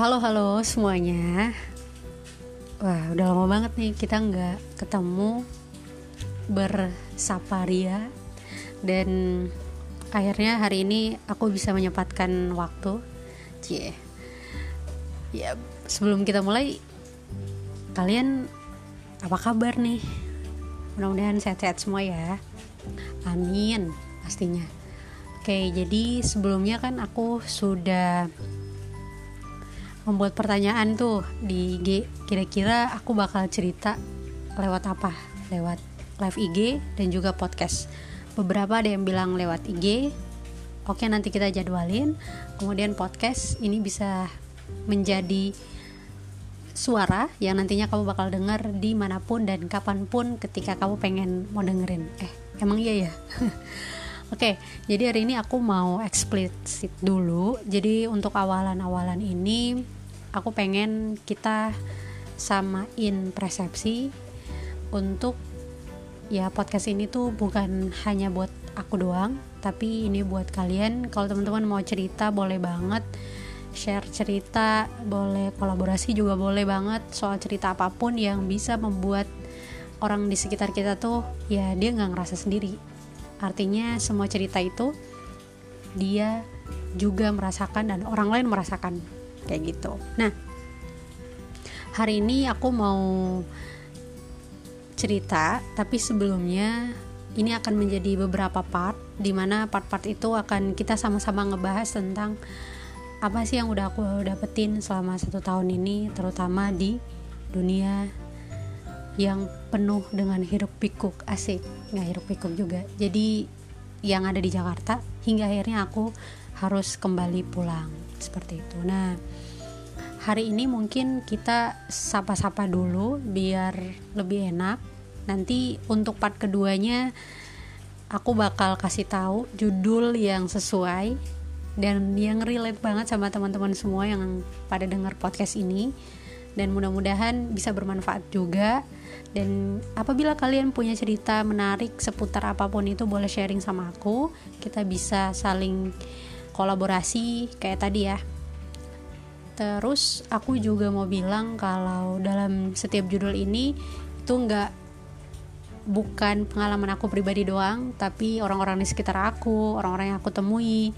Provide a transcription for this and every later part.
Halo halo semuanya. Wah udah lama banget nih kita nggak ketemu bersaparia. Dan akhirnya hari ini aku bisa menyempatkan waktu. Cie. Ya sebelum kita mulai Kalian apa kabar nih? Mudah-mudahan sehat-sehat semua ya. Amin pastinya. Oke jadi sebelumnya kan aku sudah membuat pertanyaan tuh di IG kira-kira aku bakal cerita lewat apa? Lewat live IG dan juga podcast. Beberapa ada yang bilang lewat IG oke nanti kita jadwalin. Kemudian podcast ini bisa menjadi suara yang nantinya kamu bakal dengar di mana pun dan kapan pun ketika kamu pengen mau dengerin. Eh emang iya ya Oke, jadi hari ini aku mau eksplisit dulu. Jadi untuk awalan-awalan ini aku pengen kita samain persepsi untuk ya podcast ini tuh bukan hanya buat aku doang, tapi ini buat kalian. Kalau teman-teman mau cerita boleh banget share cerita, boleh kolaborasi juga boleh banget soal cerita apa pun yang bisa membuat orang di sekitar kita tuh ya dia nggak ngerasa sendiri Artinya semua cerita itu dia juga merasakan dan orang lain merasakan kayak gitu. Nah, hari ini aku mau cerita, tapi sebelumnya ini akan menjadi beberapa part di mana part-part itu akan kita sama-sama ngebahas tentang apa sih yang udah aku dapetin selama satu tahun ini, terutama di dunia yang penuh dengan hiruk pikuk asik. Nggak hiruk pikuk juga. Jadi yang ada di Jakarta hingga akhirnya aku harus kembali pulang. Seperti itu. Nah hari ini mungkin kita sapa-sapa dulu biar lebih enak. Nanti untuk part keduanya aku bakal kasih tahu judul yang sesuai dan yang relate banget sama teman-teman semua yang pada dengar podcast ini dan mudah-mudahan bisa bermanfaat juga. Dan apabila kalian punya cerita menarik seputar apa pun itu boleh sharing sama aku. Kita bisa saling kolaborasi kayak tadi ya. Terus aku juga mau bilang kalau dalam setiap judul ini itu nggak bukan pengalaman aku pribadi doang tapi orang-orang di sekitar aku orang-orang yang aku temui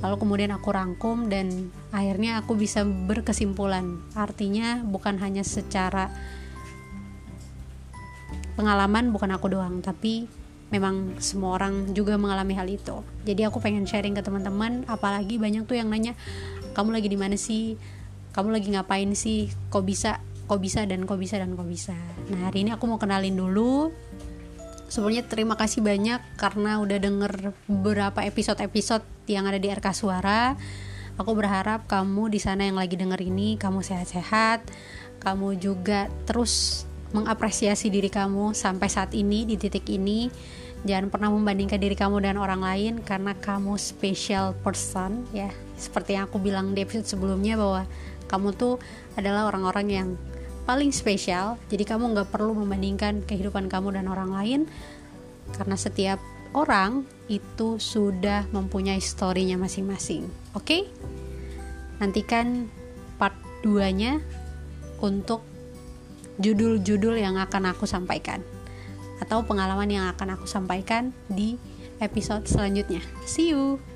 lalu kemudian aku rangkum dan akhirnya aku bisa berkesimpulan. Artinya bukan hanya secara pengalaman bukan aku doang tapi memang semua orang juga mengalami hal itu. Jadi aku pengen sharing ke teman-teman apalagi banyak tuh yang nanya kamu lagi di mana sih? Kamu lagi ngapain sih? Kok bisa? Kok bisa dan kok bisa dan kok bisa? Nah hari ini aku mau kenalin dulu sebelumnya terima kasih banyak karena udah denger beberapa episode-episode yang ada di RK Suara. Aku berharap kamu di sana yang lagi denger ini kamu sehat-sehat, kamu juga terus mengapresiasi diri kamu sampai saat ini di titik ini. Jangan pernah membandingkan diri kamu dengan orang lain karena kamu special person ya. Seperti yang aku bilang di episode sebelumnya bahwa kamu tuh adalah orang-orang yang paling spesial. Jadi kamu nggak perlu membandingkan kehidupan kamu dan orang lain karena setiap orang itu sudah mempunyai storynya masing-masing. Oke? Okay? nantikan part 2 nya untuk judul-judul yang akan aku sampaikan atau pengalaman yang akan aku sampaikan di episode selanjutnya. See you